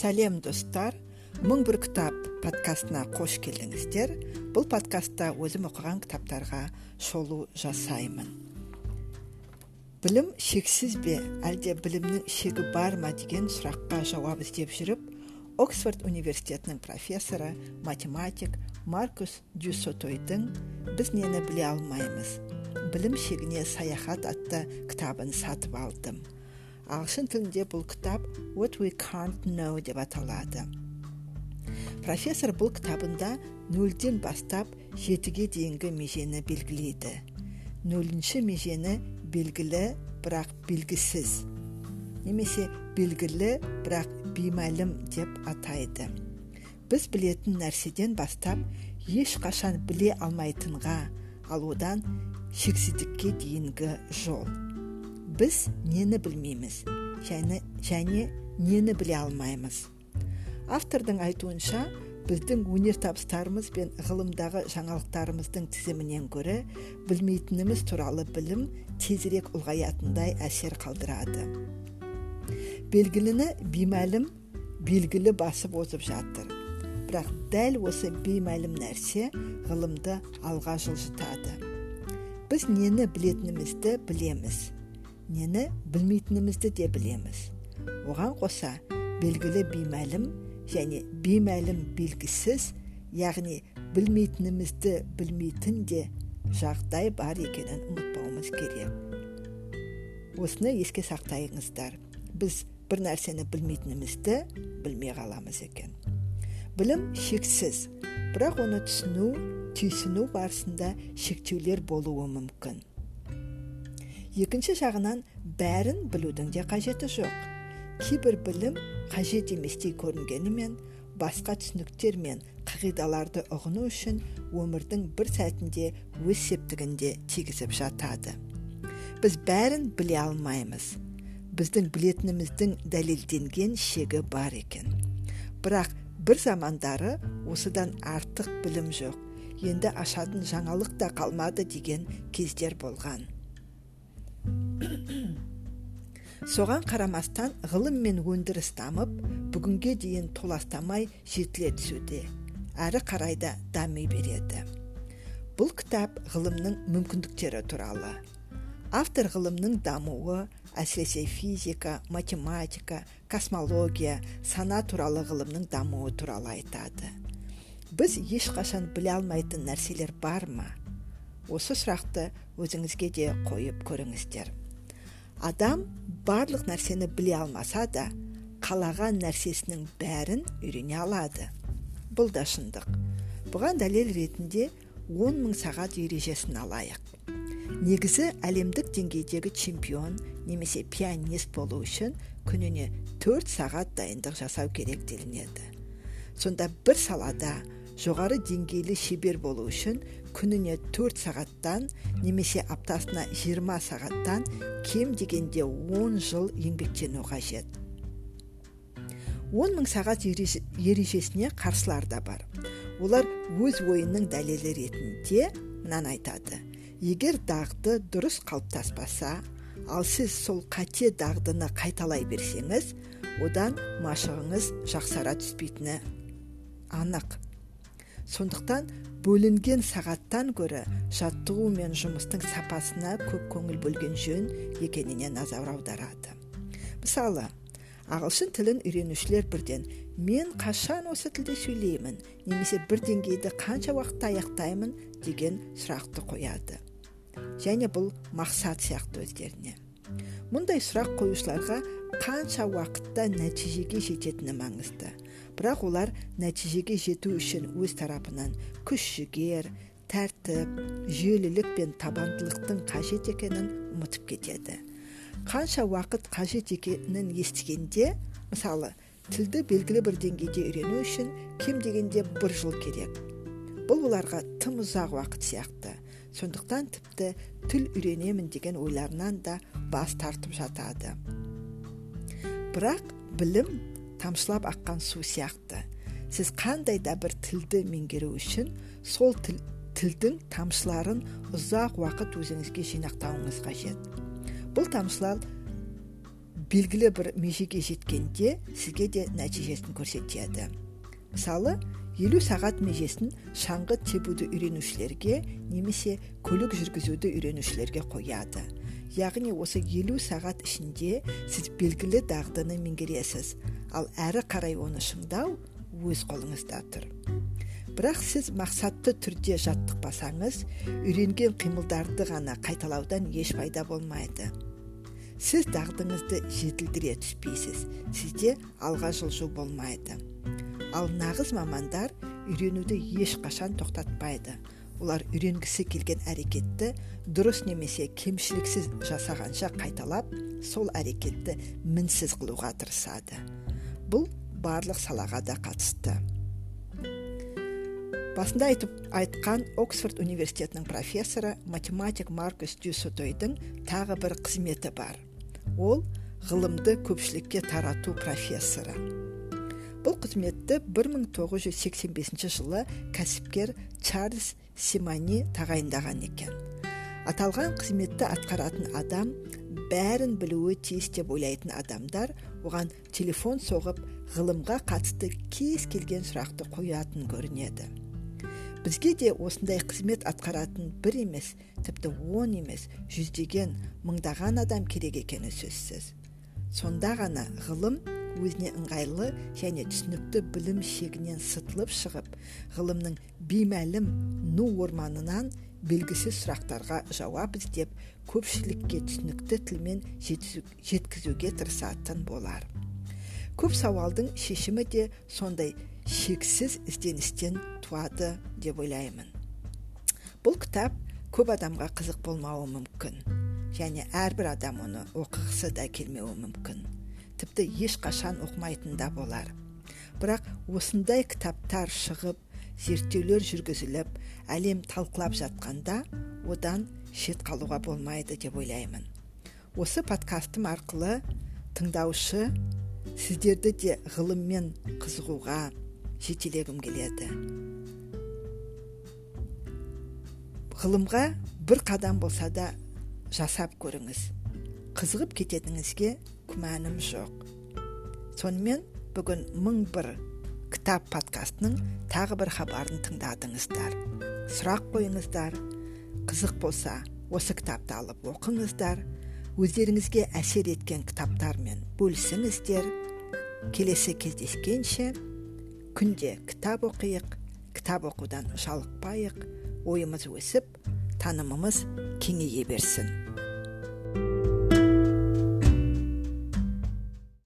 сәлем достар. Мың бір кітап подкастына қош келдіңіздер. Бұл подкастта өзім оқыған кітаптарға шолу жасаймын. Білім шексіз бе? Әлде білімнің шегі бар ма деген сұраққа жауап іздеп жүріп оксфорд университетінің профессоры математик маркус дюсотойдың біз нені біле алмаймыз? білім шегіне саяхат атты кітабын сатып алдым. Ағылшын тілінде бұл кітап what we can't know деп аталады. Профессор бұл кітабында нөлден бастап жетіге дейінгі межені белгілейді. Нөлінші межені белгілі бірақ белгісіз. Немесе белгілі бірақ беймәлім деп атайды. Біз білетін нәрседен бастап ешқашан біле алмайтынға ал одан шексіздікке дейінгі жол. Біз нені білмейміз және, және нені біле алмаймыз. Автордың айтуынша біздің өнертабыстарымыз бен ғылымдағы жаңалықтарымыздың тізімінен гөрі білмейтініміз туралы білім тезірек ұлғаятындай әсер қалдырады. Белгіліні беймәлім белгілі басып озып жатыр. Бірақ дәл осы беймәлім нәрсе ғылымды алға жылжытады. Біз нені білетінімізді білеміз. Нені білмейтінімізді де білеміз. Оған қоса белгілі беймәлім және беймәлім белгісіз яғни білмейтінімізді білмейтін де жағдай бар екенін ұмытпауымыз керек. Осыны еске сақтайыңыздар. Біз бір нәрсені білмейтінімізді білмей қаламыз екен. Білім шексіз бірақ оны түсіну түйсіну барысында шектеулер болуы мүмкін. Екінші жағынан бәрін білудің де қажеті жоқ. Кейбір білім қажет еместей көрінгенімен басқа түсініктер мен қағидаларды ұғыну үшін өмірдің бір сәтінде өз септігін де тигізіп жатады. Біз бәрін біле алмаймыз. Біздің білетініміздің дәлелденген шегі бар екен. Бірақ бір замандары осыдан артық білім жоқ. Енді ашатын жаңалық та қалмады деген кездер болған. соған қарамастан ғылым мен өндіріс дамып бүгінге дейін толастамай жетіле түсуде. Әрі қарай да дами береді. Бұл кітап ғылымның мүмкіндіктері туралы. Автор ғылымның дамуы әсіресе физика математика космология сана туралы ғылымның дамуы туралы айтады. Біз ешқашан біле алмайтын нәрселер бар ма? Осы сұрақты өзіңізге де қойып көріңіздер. Адам барлық нәрсені біле алмаса да қалаған нәрсесінің бәрін үйрене алады. Бұл да шындық. Бұған дәлел ретінде 10 мың сағат ережесін алайық. Негізі әлемдік деңгейдегі чемпион немесе пианист болу үшін күніне төрт сағат дайындық жасау керек делінеді. Сонда бір салада жоғары деңгейлі шебер болу үшін күніне төрт сағаттан немесе аптасына 20 сағаттан кем дегенде 10 жыл еңбектену қажет. 10 мың сағат ережесіне қарсылар да бар. Олар өз ойының дәлелі ретінде мынаны айтады. Егер дағды дұрыс қалыптаспаса ал сіз сол қате дағдыны қайталай берсеңіз одан машығыңыз жақсара түспейтіні анық. Сондықтан бөлінген сағаттан гөрі жаттығу мен жұмыстың сапасына көп көңіл бөлген жөн екеніне назар аударады. Мысалы ағылшын тілін үйренушілер бірден мен қашан осы тілде сөйлеймін немесе бір деңгейді қанша уақытта аяқтаймын? деген сұрақты қояды. Және бұл мақсат сияқты өздеріне. Мұндай сұрақ қоюшыларға қанша уақытта нәтижеге жететіні маңызды. Бірақ олар нәтижеге жету үшін өз тарапынан күш жігер тәртіп жүйелілік пен табандылықтың қажет екенін ұмытып кетеді. Қанша уақыт қажет екенін естігенде мысалы тілді белгілі бір деңгейде үйрену үшін кем дегенде бір жыл керек. Бұл оларға тым ұзақ уақыт сияқты. Сондықтан тіпті тіл үйренемін деген ойларынан да бас тартып жатады. Бірақ білім тамшылап аққан су сияқты. Сіз қандай да бір тілді меңгеру үшін сол тіл, тілдің тамшыларын ұзақ уақыт өзіңізге жинақтауыңыз қажет. Бұл тамшылар белгілі бір межеге жеткенде сізге де нәтижесін көрсетеді. Мысалы елу сағат межесін шаңғы тебуді үйренушілерге немесе көлік жүргізуді үйренушілерге қояды. Яғни осы елу сағат ішінде сіз белгілі дағдыны меңгересіз. Ал әрі қарай оны шыңдау өз қолыңызда тұр. Бірақ сіз мақсатты түрде жаттықпасаңыз үйренген қимылдарды ғана қайталаудан еш пайда болмайды. Сіз дағдыңызды жетілдіре түспейсіз. Сізде алға жылжу болмайды. Ал нағыз мамандар үйренуді ешқашан тоқтатпайды. Олар үйренгісі келген әрекетті дұрыс немесе кемшіліксіз жасағанша қайталап сол әрекетті мінсіз қылуға тырысады. Бұл барлық салаға да қатысты. Басында айтып айтқан оксфорд университетінің профессоры математик маркус дюсотойдың тағы бір қызметі бар. Ол ғылымды көпшілікке тарату профессоры. Бұл қызметті 1985 жылы кәсіпкер чарльз симани тағайындаған екен. Аталған қызметті атқаратын адам бәрін білуі тиіс деп ойлайтын адамдар оған телефон соғып ғылымға қатысты кез келген сұрақты қоятын көрінеді. Бізге де осындай қызмет атқаратын бір емес тіпті он емес жүздеген мыңдаған адам керек екені сөзсіз. Сонда ғана ғылым өзіне ыңғайлы және түсінікті білім шегінен сытылып шығып ғылымның беймәлім ну орманынан белгісіз сұрақтарға жауап іздеп көпшілікке түсінікті тілмен жеткізуге тырысатын болар. Көп сауалдың шешімі де сондай шексіз ізденістен туады деп ойлаймын. Бұл кітап көп адамға қызық болмауы мүмкін және әрбір адам оны оқығысы да келмеуі мүмкін. Тіпті ешқашан оқымайтын да болар. Бірақ осындай кітаптар шығып зерттеулер жүргізіліп әлем талқылап жатқанда одан шет қалуға болмайды деп ойлаймын. Осы подкастым арқылы тыңдаушы сіздерді де ғылыммен қызығуға жетелегім келеді. Ғылымға бір қадам болса да жасап көріңіз. Қызығып кететініңізге күмәнім жоқ. Сонымен бүгін мың бір кітап подкастының тағы бір хабарын тыңдадыңыздар. Сұрақ қойыңыздар. Қызық болса осы кітапты алып оқыңыздар. Өздеріңізге әсер еткен кітаптармен бөлісіңіздер. Келесі кездескенше күнде кітап оқиық кітап оқудан жалықпайық ойымыз өсіп танымымыз кеңейе берсін.